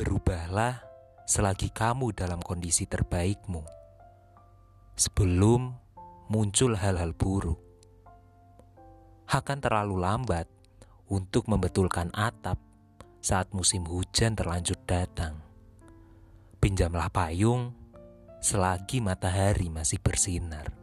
Berubahlah selagi kamu dalam kondisi terbaikmu, sebelum muncul hal-hal buruk. Akan terlalu lambat untuk membetulkan atap saat musim hujan terlanjur datang. Pinjamlah payung selagi matahari masih bersinar.